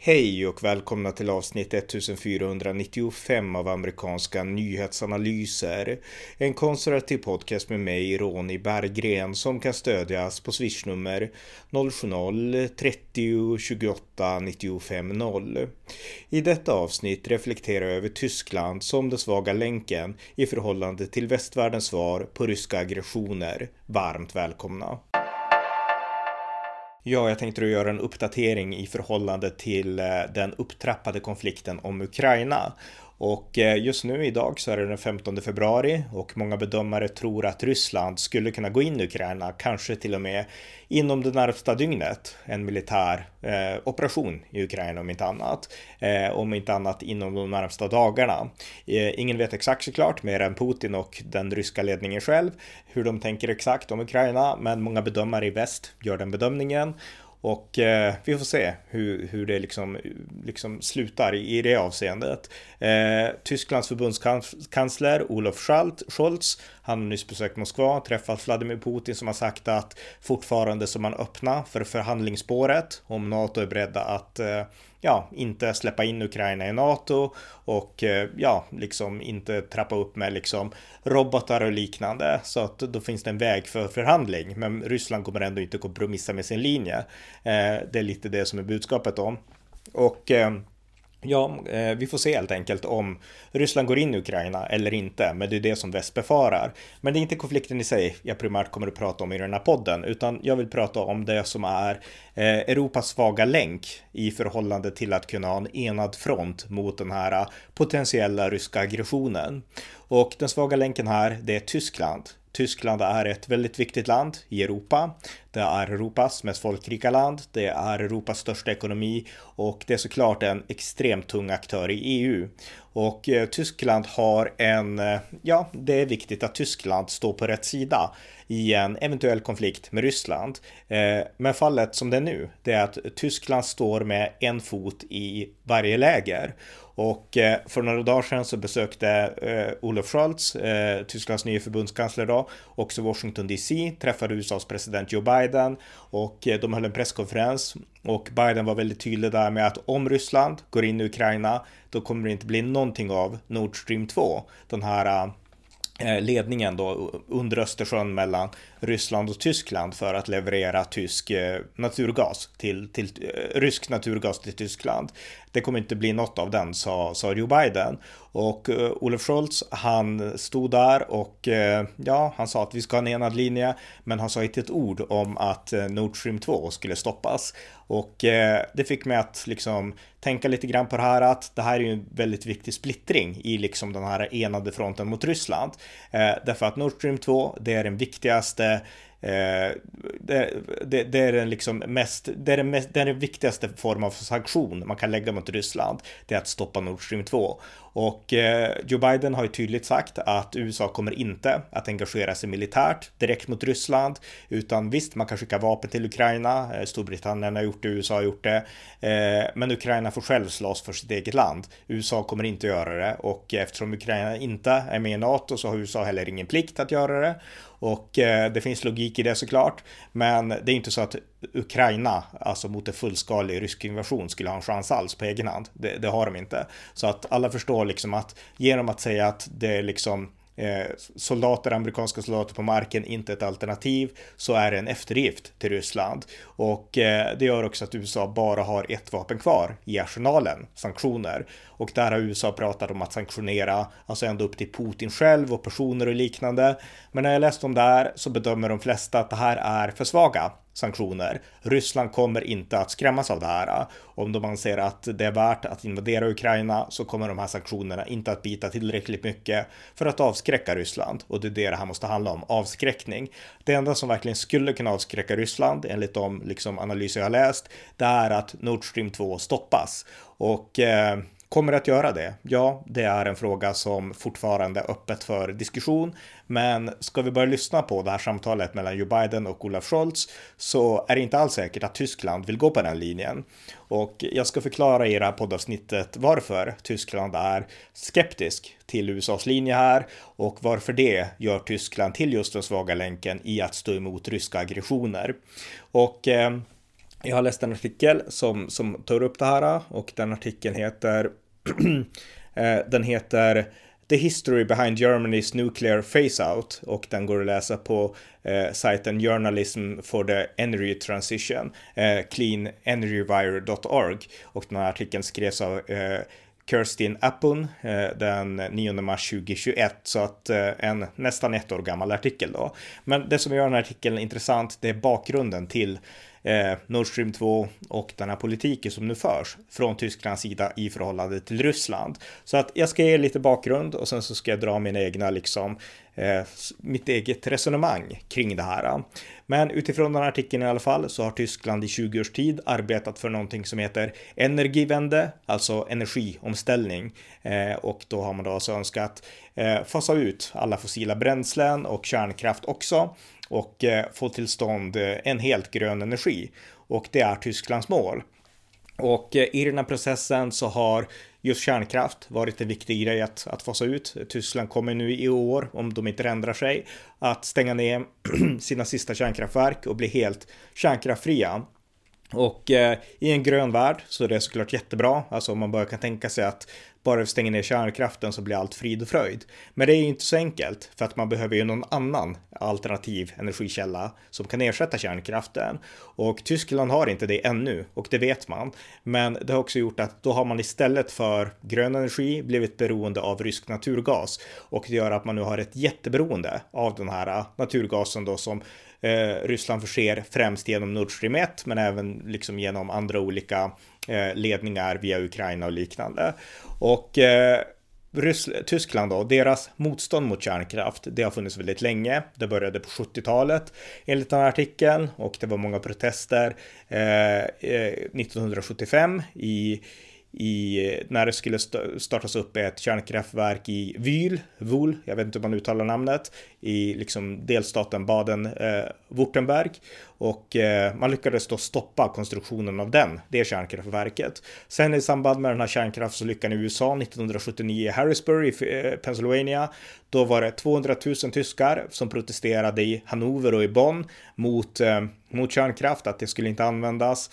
Hej och välkomna till avsnitt 1495 av amerikanska nyhetsanalyser. En konservativ podcast med mig, Ronny Berggren, som kan stödjas på swishnummer 070-30 28 95 0. I detta avsnitt reflekterar jag över Tyskland som den svaga länken i förhållande till västvärldens svar på ryska aggressioner. Varmt välkomna! Ja, jag tänkte göra en uppdatering i förhållande till eh, den upptrappade konflikten om Ukraina. Och eh, just nu idag så är det den 15 februari och många bedömare tror att Ryssland skulle kunna gå in i Ukraina, kanske till och med inom det närmsta dygnet. En militär eh, operation i Ukraina om inte annat. Eh, om inte annat inom de närmsta dagarna. Eh, ingen vet exakt såklart, mer än Putin och den ryska ledningen själv, hur de tänker exakt om Ukraina, men många bedömare i väst gör den bedömningen. Och eh, vi får se hur, hur det liksom, liksom slutar i, i det avseendet. Eh, Tysklands förbundskansler Olof Scholz, han har nyss besökt Moskva, träffat Vladimir Putin som har sagt att fortfarande så man öppna för förhandlingsspåret om NATO är beredda att eh, ja, inte släppa in Ukraina i NATO och eh, ja, liksom inte trappa upp med liksom robotar och liknande. Så att då finns det en väg för förhandling. Men Ryssland kommer ändå inte kompromissa med sin linje. Eh, det är lite det som är budskapet om. Och eh, Ja, eh, vi får se helt enkelt om Ryssland går in i Ukraina eller inte, men det är det som väst befarar. Men det är inte konflikten i sig jag primärt kommer att prata om i den här podden, utan jag vill prata om det som är eh, Europas svaga länk i förhållande till att kunna ha en enad front mot den här potentiella ryska aggressionen. Och den svaga länken här, det är Tyskland. Tyskland är ett väldigt viktigt land i Europa. Det är Europas mest folkrika land. Det är Europas största ekonomi och det är såklart en extremt tung aktör i EU. Och eh, Tyskland har en, eh, ja, det är viktigt att Tyskland står på rätt sida i en eventuell konflikt med Ryssland. Eh, men fallet som det är nu, det är att Tyskland står med en fot i varje läger. Och för några dagar sedan så besökte eh, Olof Scholz, eh, Tysklands nya förbundskansler då, också Washington DC, träffade USAs president Joe Biden och de höll en presskonferens och Biden var väldigt tydlig där med att om Ryssland går in i Ukraina, då kommer det inte bli någonting av Nord Stream 2, den här eh, ledningen då under Östersjön mellan Ryssland och Tyskland för att leverera tysk eh, naturgas till, till eh, rysk naturgas till Tyskland det kommer inte bli något av den, sa, sa Joe Biden. Och uh, Olof Scholz, han stod där och uh, ja, han sa att vi ska ha en enad linje, men han sa inte ett ord om att uh, Nord Stream 2 skulle stoppas. Och det fick mig att liksom tänka lite grann på det här att det här är ju en väldigt viktig splittring i liksom den här enade fronten mot Ryssland. därför att Nord Stream 2, det är den viktigaste Eh, det, det, det, är den liksom mest, det är den, mest, det är den viktigaste form av sanktion man kan lägga mot Ryssland. Det är att stoppa Nord Stream 2. Och eh, Joe Biden har ju tydligt sagt att USA kommer inte att engagera sig militärt direkt mot Ryssland, utan visst, man kan skicka vapen till Ukraina. Eh, Storbritannien har gjort det, USA har gjort det, eh, men Ukraina får själv slåss för sitt eget land. USA kommer inte göra det och eftersom Ukraina inte är med i NATO så har USA heller ingen plikt att göra det. Och det finns logik i det såklart. Men det är inte så att Ukraina, alltså mot en fullskalig rysk invasion, skulle ha en chans alls på egen hand. Det, det har de inte. Så att alla förstår liksom att genom att säga att det är liksom eh, soldater, amerikanska soldater på marken inte ett alternativ så är det en eftergift till Ryssland. Och eh, det gör också att USA bara har ett vapen kvar i arsenalen, sanktioner. Och där har USA pratat om att sanktionera, alltså ända upp till Putin själv och personer och liknande. Men när jag läst om det här så bedömer de flesta att det här är för svaga sanktioner. Ryssland kommer inte att skrämmas av det här. Om de anser att det är värt att invadera Ukraina så kommer de här sanktionerna inte att bita tillräckligt mycket för att avskräcka Ryssland. Och det är det det här måste handla om, avskräckning. Det enda som verkligen skulle kunna avskräcka Ryssland, enligt de liksom, analyser jag har läst, det är att Nord Stream 2 stoppas. Och eh, Kommer det att göra det? Ja, det är en fråga som fortfarande är öppet för diskussion. Men ska vi börja lyssna på det här samtalet mellan Joe Biden och Olaf Scholz så är det inte alls säkert att Tyskland vill gå på den linjen. Och jag ska förklara i det här poddavsnittet varför Tyskland är skeptisk till USAs linje här och varför det gör Tyskland till just den svaga länken i att stå emot ryska aggressioner. Och eh, jag har läst en artikel som, som tar upp det här och den artikeln heter eh, den heter The History Behind Germany's Nuclear Phase-Out och den går att läsa på eh, sajten Journalism for the Energy Transition, eh, cleanenergywire.org och den här artikeln skrevs av eh, Kirstin Appun eh, den 9 mars 2021, så att eh, en nästan ett år gammal artikel då. Men det som gör den här artikeln intressant, det är bakgrunden till eh, Nord Stream 2 och den här politiken som nu förs från Tysklands sida i förhållande till Ryssland. Så att jag ska ge lite bakgrund och sen så ska jag dra mina egna liksom Eh, mitt eget resonemang kring det här. Men utifrån den här artikeln i alla fall så har Tyskland i 20 års tid arbetat för någonting som heter energivände, alltså energiomställning. Eh, och då har man då alltså önskat eh, fasa ut alla fossila bränslen och kärnkraft också och få till stånd en helt grön energi. Och det är Tysklands mål. Och eh, i den här processen så har just kärnkraft varit en viktig grej att, att fasa ut. Tyskland kommer nu i år, om de inte ändrar sig, att stänga ner sina sista kärnkraftverk och bli helt kärnkraftfria. Och eh, i en grön värld så är det såklart jättebra. Alltså om man bara kan tänka sig att bara vi stänger ner kärnkraften så blir allt frid och fröjd. Men det är ju inte så enkelt för att man behöver ju någon annan alternativ energikälla som kan ersätta kärnkraften. Och Tyskland har inte det ännu och det vet man. Men det har också gjort att då har man istället för grön energi blivit beroende av rysk naturgas och det gör att man nu har ett jätteberoende av den här naturgasen då som Eh, Ryssland förser främst genom Nord Stream 1 men även liksom genom andra olika eh, ledningar via Ukraina och liknande. Och eh, Ryssland, Tyskland då, deras motstånd mot kärnkraft, det har funnits väldigt länge. Det började på 70-talet enligt den här artikeln och det var många protester eh, 1975 i i, eh, när det skulle startas upp ett kärnkraftverk i Vyl, Vul, jag vet inte hur man uttalar namnet, i liksom delstaten Baden-Württemberg. Eh, och eh, man lyckades då stoppa konstruktionen av den, det kärnkraftverket. Sen i samband med den här kärnkraftsolyckan i USA 1979 i Harrisburg i eh, Pennsylvania, då var det 200 000 tyskar som protesterade i Hannover och i Bonn mot, eh, mot kärnkraft, att det skulle inte användas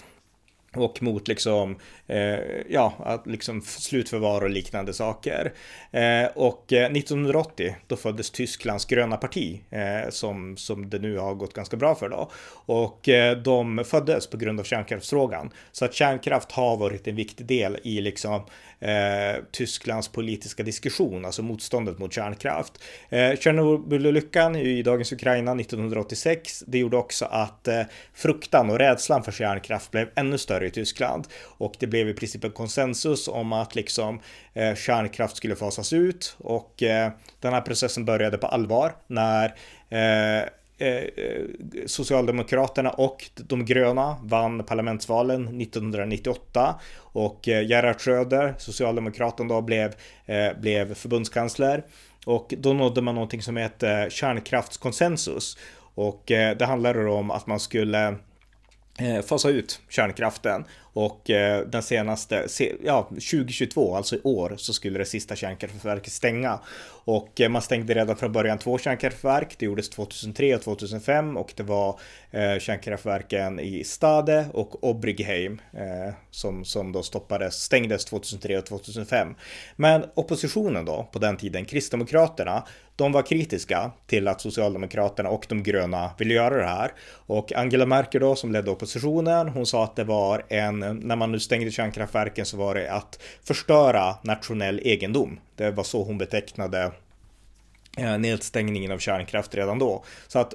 och mot liksom, eh, ja, att liksom slutförvar och liknande saker. Eh, och eh, 1980, då föddes Tysklands gröna parti, eh, som, som det nu har gått ganska bra för då. Och eh, de föddes på grund av kärnkraftsfrågan. Så att kärnkraft har varit en viktig del i liksom eh, Tysklands politiska diskussion, alltså motståndet mot kärnkraft. Eh, Tjernobylolyckan i dagens Ukraina 1986, det gjorde också att eh, fruktan och rädslan för kärnkraft blev ännu större i Tyskland och det blev i princip en konsensus om att liksom eh, kärnkraft skulle fasas ut och eh, den här processen började på allvar när eh, eh, eh Socialdemokraterna och de gröna vann parlamentsvalen 1998 och eh, Gerhard Schröder, Socialdemokraten då, blev, blev förbundskansler. Och då nådde man någonting som heter kärnkraftskonsensus. Och det handlade om att man skulle Eh, fasa ut kärnkraften och eh, den senaste, ja 2022, alltså i år, så skulle det sista kärnkraftverket stänga. Och eh, man stängde redan från början två kärnkraftverk. Det gjordes 2003 och 2005 och det var kärnkraftverken i Stade och Obrigheim som, som då stoppades, stängdes 2003 och 2005. Men oppositionen då, på den tiden, Kristdemokraterna, de var kritiska till att Socialdemokraterna och de gröna ville göra det här. Och Angela Merkel då, som ledde oppositionen, hon sa att det var en när man nu stängde kärnkraftverken så var det att förstöra nationell egendom. Det var så hon betecknade Eh, nedstängningen av kärnkraft redan då. Så att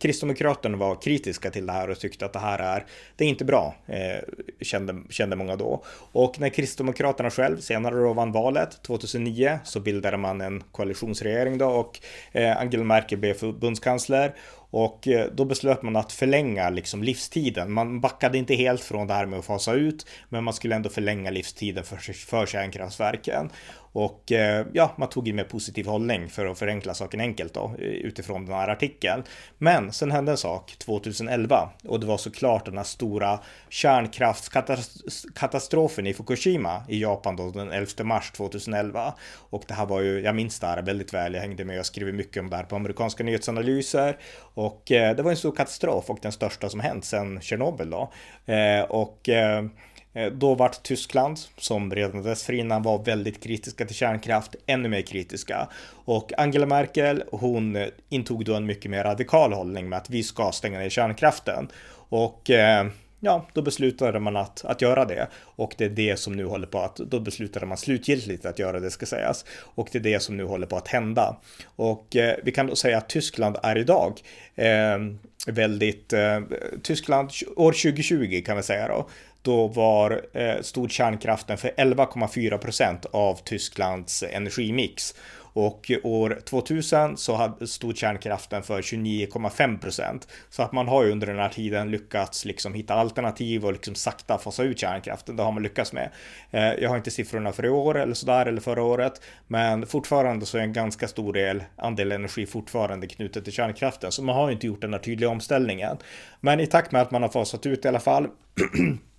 Kristdemokraterna var kritiska till det här och tyckte att det här är, det är inte bra, eh, kände, kände många då. Och när Kristdemokraterna själv senare då vann valet 2009 så bildade man en koalitionsregering då och eh, Angela Merkel blev förbundskansler och eh, då beslöt man att förlänga liksom livstiden. Man backade inte helt från det här med att fasa ut, men man skulle ändå förlänga livstiden för, för kärnkraftverken. Och eh, ja, man tog in med positiv hållning för att förenkla saken enkelt då eh, utifrån den här artikeln. Men sen hände en sak 2011 och det var såklart den här stora kärnkraftskatastrofen i Fukushima i Japan då den 11 mars 2011. Och det här var ju, jag minns det här väldigt väl, jag hängde med och skrev mycket om det här på amerikanska nyhetsanalyser. Och och eh, det var en stor katastrof och den största som hänt sedan Tjernobyl då. Eh, och eh, då vart Tyskland, som redan dessförinnan var väldigt kritiska till kärnkraft, ännu mer kritiska. Och Angela Merkel, hon intog då en mycket mer radikal hållning med att vi ska stänga ner kärnkraften. Och ja, då beslutade man att, att göra det. Och det är det som nu håller på att, då beslutade man slutgiltigt att göra det ska sägas. Och det är det som nu håller på att hända. Och eh, vi kan då säga att Tyskland är idag eh, väldigt, eh, Tyskland år 2020 kan vi säga då, då var eh, stod kärnkraften för 11,4 procent av Tysklands energimix. Och år 2000 så stod kärnkraften för 29,5 procent. Så att man har ju under den här tiden lyckats liksom hitta alternativ och liksom sakta fasa ut kärnkraften. Det har man lyckats med. Eh, jag har inte siffrorna för i år eller sådär eller förra året, men fortfarande så är en ganska stor del andel energi fortfarande knutet till kärnkraften, så man har ju inte gjort den här tydliga omställningen. Men i takt med att man har fasat ut i alla fall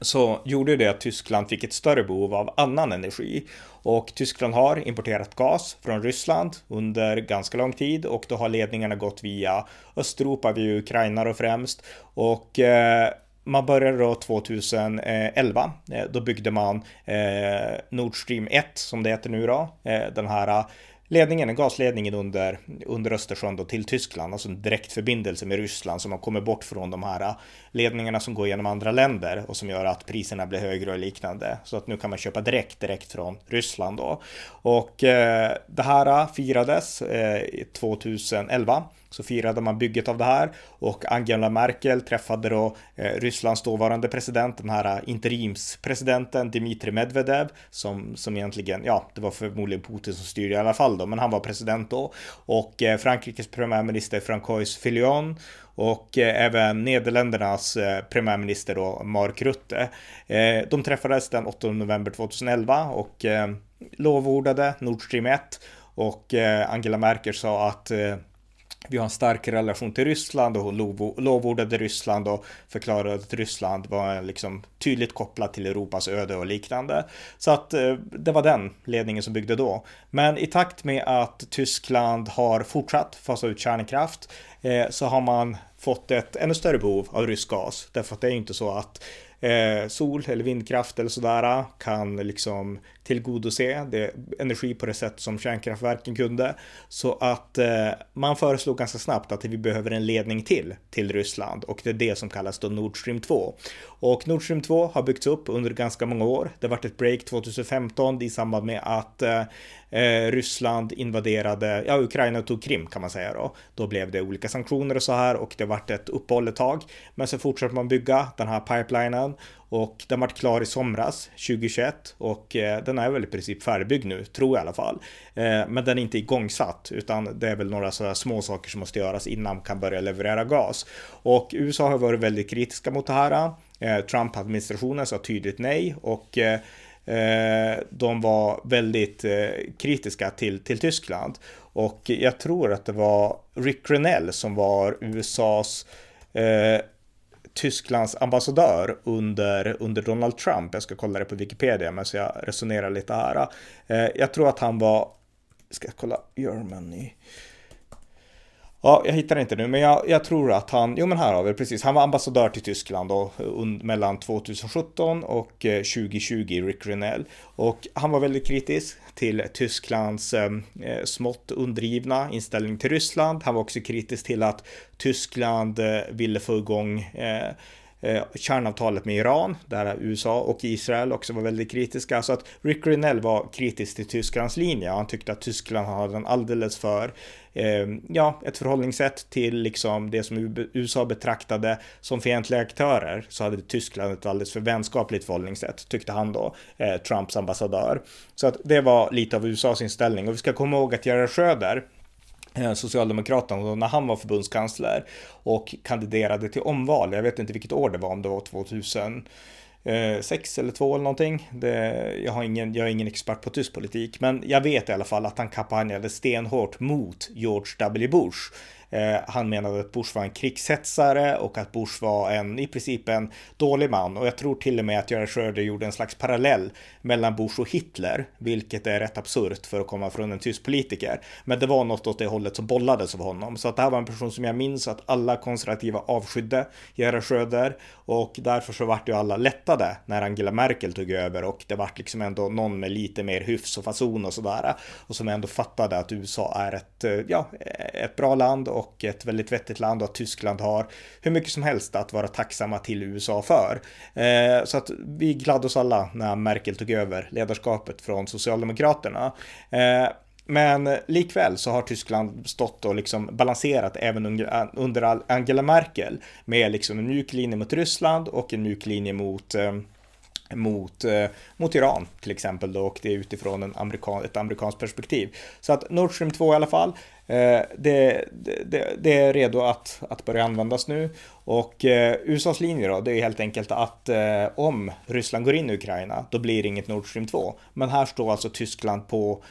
så gjorde det att Tyskland fick ett större behov av annan energi. Och Tyskland har importerat gas från Ryssland under ganska lång tid och då har ledningarna gått via Östeuropa, via Ukraina då främst. Och eh, man började då 2011. Eh, då byggde man eh, Nord Stream 1 som det heter nu då. Eh, den här ledningen, gasledningen under, under Östersjön då till Tyskland, alltså en direktförbindelse med Ryssland så man kommer bort från de här äh, ledningarna som går genom andra länder och som gör att priserna blir högre och liknande. Så att nu kan man köpa direkt, direkt från Ryssland då. Och eh, det här äh, firades eh, 2011 så firade man bygget av det här och Angela Merkel träffade då eh, Rysslands dåvarande president, den här eh, interimspresidenten Dmitrij Medvedev som, som egentligen, ja, det var förmodligen Putin som styrde i alla fall då, men han var president då och eh, Frankrikes premiärminister Francois Fillon och eh, även Nederländernas eh, premiärminister då Mark Rutte. Eh, de träffades den 8 november 2011 och eh, lovordade Nord Stream 1 och eh, Angela Merkel sa att vi har en stark relation till Ryssland och hon lovordade Ryssland och förklarade att Ryssland var liksom tydligt kopplat till Europas öde och liknande. Så att eh, det var den ledningen som byggde då. Men i takt med att Tyskland har fortsatt fasa ut kärnkraft eh, så har man fått ett ännu större behov av rysk gas. Därför att det är ju inte så att eh, sol eller vindkraft eller sådär kan liksom tillgodose det, energi på det sätt som kärnkraftverken kunde. Så att eh, man föreslog ganska snabbt att vi behöver en ledning till till Ryssland och det är det som kallas då Nord Stream 2. Och Nord Stream 2 har byggts upp under ganska många år. Det varit ett break 2015 i samband med att eh, eh, Ryssland invaderade, ja Ukraina tog Krim kan man säga då. Då blev det olika sanktioner och så här och det vart ett uppehåll ett tag. Men så fortsatte man bygga den här pipelinen och den vart klar i somras 2021 och eh, den är väl i princip färdigbyggd nu, tror jag i alla fall. Eh, men den är inte igångsatt utan det är väl några sådana små saker som måste göras innan man kan börja leverera gas. Och USA har varit väldigt kritiska mot det här. Eh, Trump-administrationen sa tydligt nej och eh, eh, de var väldigt eh, kritiska till, till Tyskland. Och jag tror att det var Rick Renell som var USAs Tysklands ambassadör under, under Donald Trump. Jag ska kolla det på Wikipedia men så jag resonerar lite här. Eh, jag tror att han var, ska jag kolla, Germany. Ja, jag hittar inte nu, men jag, jag, tror att han, jo men här har vi precis, han var ambassadör till Tyskland då, mellan 2017 och eh, 2020, Rick Renell. Och han var väldigt kritisk till Tysklands eh, eh, smått undergivna inställning till Ryssland. Han var också kritisk till att Tyskland eh, ville få igång eh, eh, kärnavtalet med Iran, där USA och Israel också var väldigt kritiska. Så att Rick Renell var kritisk till Tysklands linje. Han tyckte att Tyskland hade en alldeles för eh, ja, ett förhållningssätt till liksom det som USA betraktade som fientliga aktörer så hade Tyskland ett alldeles för vänskapligt förhållningssätt, tyckte han då, eh, Trumps ambassadör. Så att det var lite av USAs inställning och vi ska komma ihåg att Gerhard Schröder Eh, socialdemokraterna när han var förbundskansler och kandiderade till omval. Jag vet inte vilket år det var, om det var 2006 eller 2 eller någonting. Det, jag, har ingen, jag är ingen expert på tysk politik, men jag vet i alla fall att han kampanjade stenhårt mot George W. Bush Eh, han menade att Bush var en krigshetsare och att Bush var en i princip en dålig man. Och jag tror till och med att Gerhard Schröder gjorde en slags parallell mellan Bush och Hitler, vilket är rätt absurt för att komma från en tysk politiker. Men det var något åt det hållet som bollades av honom, så att det här var en person som jag minns att alla konservativa avskydde Gerhard Schröder. Och därför så vart ju alla lättade när Angela Merkel tog över och det vart liksom ändå någon med lite mer hyfs och fason och sådär. Och som ändå fattade att USA är ett, eh, ja, ett bra land och ett väldigt vettigt land och att Tyskland har hur mycket som helst att vara tacksamma till USA för. Eh, så att vi gladde oss alla när Merkel tog över ledarskapet från Socialdemokraterna. Eh, men likväl så har Tyskland stått och liksom balanserat även under Angela Merkel med liksom en mjuk linje mot Ryssland och en mjuk linje mot eh, mot, eh, mot Iran till exempel då och det är utifrån en amerikan, ett amerikanskt perspektiv. Så att Nord Stream 2 i alla fall, eh, det, det, det, är redo att, att börja användas nu och eh, USAs linje då, det är helt enkelt att eh, om Ryssland går in i Ukraina, då blir det inget Nord Stream 2. Men här står alltså Tyskland på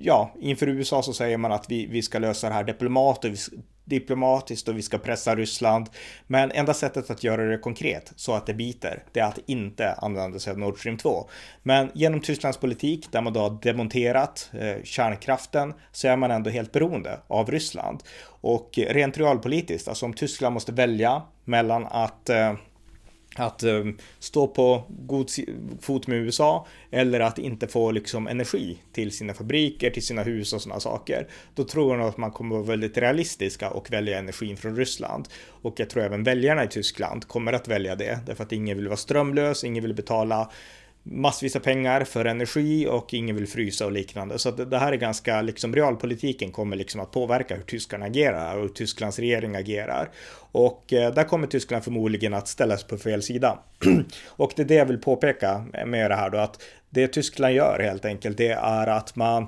ja, inför USA så säger man att vi, vi ska lösa det här diplomatiskt, diplomatiskt och vi ska pressa Ryssland. Men enda sättet att göra det konkret så att det biter, det är att inte använda sig av Nord Stream 2. Men genom Tysklands politik där man då har demonterat eh, kärnkraften så är man ändå helt beroende av Ryssland. Och rent realpolitiskt, alltså om Tyskland måste välja mellan att eh, att eh, stå på god fot med USA eller att inte få liksom energi till sina fabriker, till sina hus och sådana saker. Då tror jag nog att man kommer vara väldigt realistiska och välja energin från Ryssland. Och jag tror även väljarna i Tyskland kommer att välja det, därför att ingen vill vara strömlös, ingen vill betala massvis av pengar för energi och ingen vill frysa och liknande. Så det här är ganska, liksom realpolitiken kommer liksom att påverka hur tyskarna agerar och hur Tysklands regering agerar. Och eh, där kommer Tyskland förmodligen att ställas på fel sida. och det är det jag vill påpeka med det här då, att det Tyskland gör helt enkelt, det är att man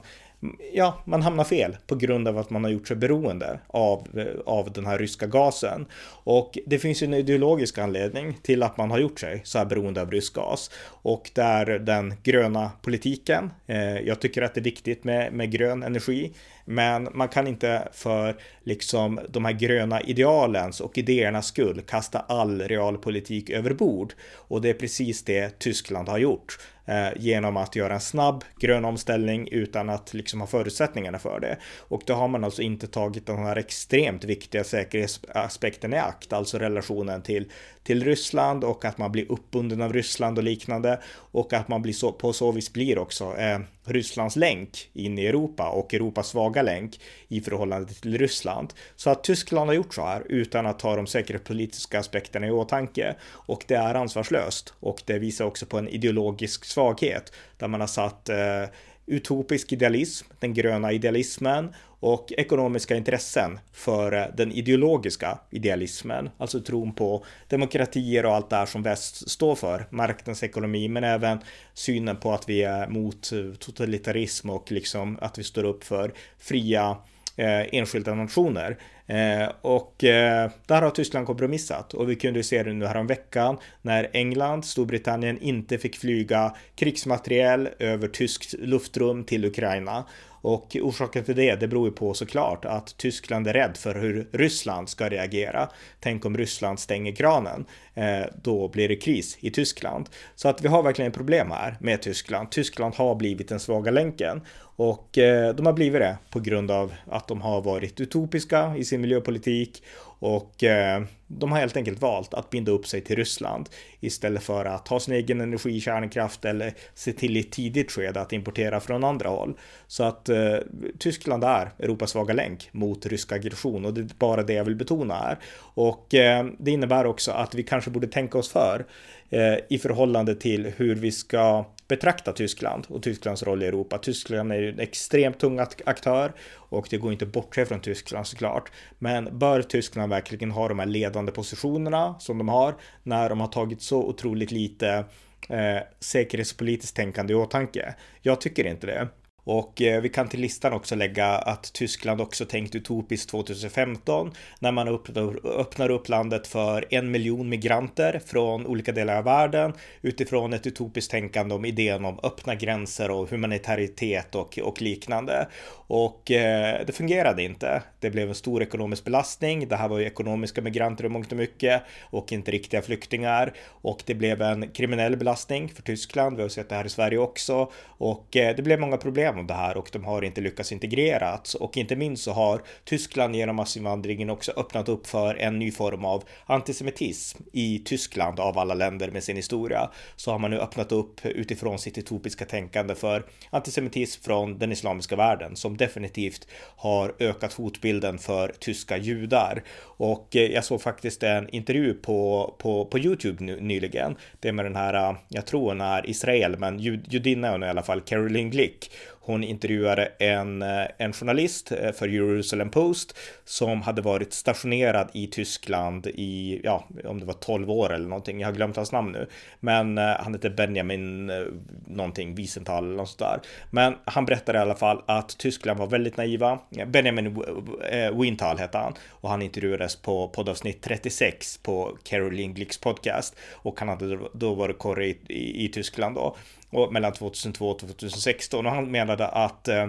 ja, man hamnar fel på grund av att man har gjort sig beroende av, av den här ryska gasen. Och det finns ju en ideologisk anledning till att man har gjort sig så här beroende av rysk gas. Och det är den gröna politiken. Eh, jag tycker att det är viktigt med, med grön energi. Men man kan inte för liksom de här gröna idealens och idéernas skull kasta all realpolitik över bord. Och det är precis det Tyskland har gjort Eh, genom att göra en snabb grön omställning utan att liksom ha förutsättningarna för det. Och då har man alltså inte tagit den här extremt viktiga säkerhetsaspekten i akt, alltså relationen till, till Ryssland och att man blir uppbunden av Ryssland och liknande och att man blir så, på så vis blir också eh, Rysslands länk in i Europa och Europas svaga länk i förhållande till Ryssland. Så att Tyskland har gjort så här utan att ta de säkerhetspolitiska aspekterna i åtanke och det är ansvarslöst och det visar också på en ideologisk svaghet där man har satt eh, utopisk idealism, den gröna idealismen och ekonomiska intressen för den ideologiska idealismen, alltså tron på demokratier och allt det här som väst står för, marknadsekonomi, men även synen på att vi är mot totalitarism och liksom att vi står upp för fria Eh, enskilda nationer. Eh, och eh, där har Tyskland kompromissat och vi kunde se det nu här veckan när England, Storbritannien inte fick flyga krigsmateriel över tyskt luftrum till Ukraina. Och orsaken till det, det beror ju på såklart att Tyskland är rädd för hur Ryssland ska reagera. Tänk om Ryssland stänger kranen, eh, då blir det kris i Tyskland. Så att vi har verkligen problem här med Tyskland. Tyskland har blivit den svaga länken och eh, de har blivit det på grund av att de har varit utopiska i sin miljöpolitik och eh, de har helt enkelt valt att binda upp sig till Ryssland istället för att ha sin egen energi, kärnkraft eller se till i ett tidigt skede att importera från andra håll. Så att eh, Tyskland är Europas svaga länk mot rysk aggression och det är bara det jag vill betona här. Och eh, det innebär också att vi kanske borde tänka oss för eh, i förhållande till hur vi ska betrakta Tyskland och Tysklands roll i Europa. Tyskland är ju en extremt tung aktör och det går inte bort sig från Tyskland såklart. Men bör Tyskland verkligen ha de här ledande positionerna som de har när de har tagit så otroligt lite eh, säkerhetspolitiskt tänkande i åtanke? Jag tycker inte det. Och eh, vi kan till listan också lägga att Tyskland också tänkt utopiskt 2015 när man öppnar upp landet för en miljon migranter från olika delar av världen utifrån ett utopiskt tänkande om idén om öppna gränser och humanitaritet och, och liknande. Och eh, det fungerade inte. Det blev en stor ekonomisk belastning. Det här var ju ekonomiska migranter i mångt och mycket och inte riktiga flyktingar. Och det blev en kriminell belastning för Tyskland. Vi har sett det här i Sverige också. Och eh, det blev många problem av det här och de har inte lyckats integreras. Och inte minst så har Tyskland genom massinvandringen också öppnat upp för en ny form av antisemitism i Tyskland av alla länder med sin historia. Så har man nu öppnat upp utifrån sitt utopiska tänkande för antisemitism från den islamiska världen som definitivt har ökat hotbilden för tyska judar. Och eh, jag såg faktiskt en intervju på, på, på Youtube nyligen. Det är med den här, eh, jag tror hon är Israel, men judinna är hon i alla fall, Caroline Glick. Hon intervjuade en, eh, en journalist eh, för Jerusalem Post som hade varit stationerad i Tyskland i, ja, om det var 12 år eller någonting. Jag har glömt hans namn nu. Men eh, han heter Benjamin någonting, Wiesenthal eller något sådär. Men han berättade i alla fall att Tyskland var väldigt naiva. Benjamin Wintal hette han och han intervjuades på poddavsnitt 36 på Caroline Glicks podcast och han hade då varit korre i, i, i Tyskland då och mellan 2002 och 2016 och han menade att eh,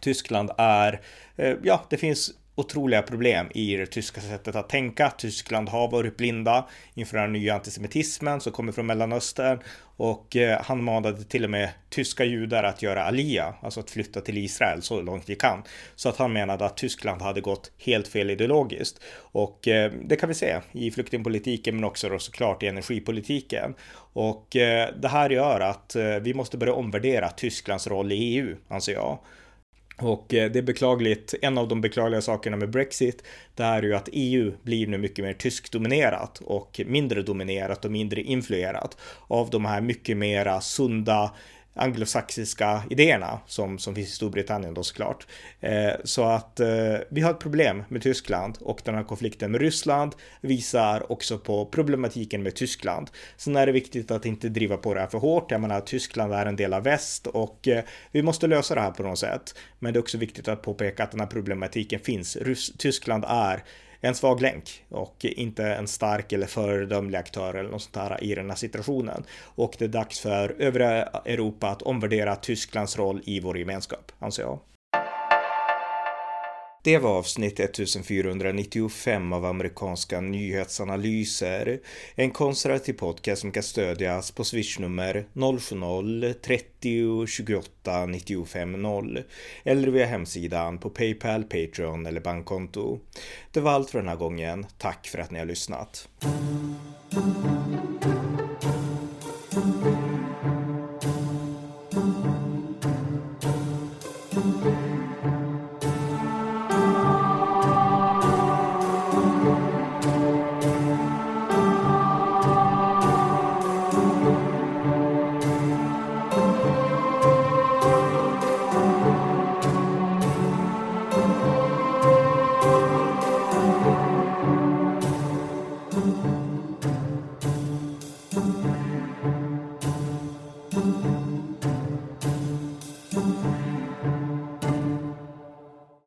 Tyskland är, eh, ja, det finns otroliga problem i det tyska sättet att tänka. Tyskland har varit blinda inför den nya antisemitismen som kommer från Mellanöstern och eh, han manade till och med tyska judar att göra alia, alltså att flytta till Israel så långt de kan. Så att han menade att Tyskland hade gått helt fel ideologiskt. Och eh, det kan vi se i flyktingpolitiken men också då såklart i energipolitiken. Och eh, det här gör att vi måste börja omvärdera Tysklands roll i EU, anser jag. Och eh, det är beklagligt, en av de beklagliga sakerna med Brexit, det är ju att EU blir nu mycket mer tyskdominerat och mindre dominerat och mindre influerat av de här mycket mera sunda anglosaxiska idéerna som, som finns i Storbritannien då såklart. Eh, så att eh, vi har ett problem med Tyskland och den här konflikten med Ryssland visar också på problematiken med Tyskland. Sen är det viktigt att inte driva på det här för hårt. Jag menar, Tyskland är en del av väst och eh, vi måste lösa det här på något sätt. Men det är också viktigt att påpeka att den här problematiken finns. Rys Tyskland är en svag länk och inte en stark eller föredömlig aktör eller något sånt här i den här situationen. Och det är dags för övriga Europa att omvärdera Tysklands roll i vår gemenskap, anser jag. Det var avsnitt 1495 av amerikanska nyhetsanalyser. En konservativ podcast som kan stödjas på swishnummer 070-30 28 95 0 eller via hemsidan på Paypal, Patreon eller bankkonto. Det var allt för den här gången. Tack för att ni har lyssnat.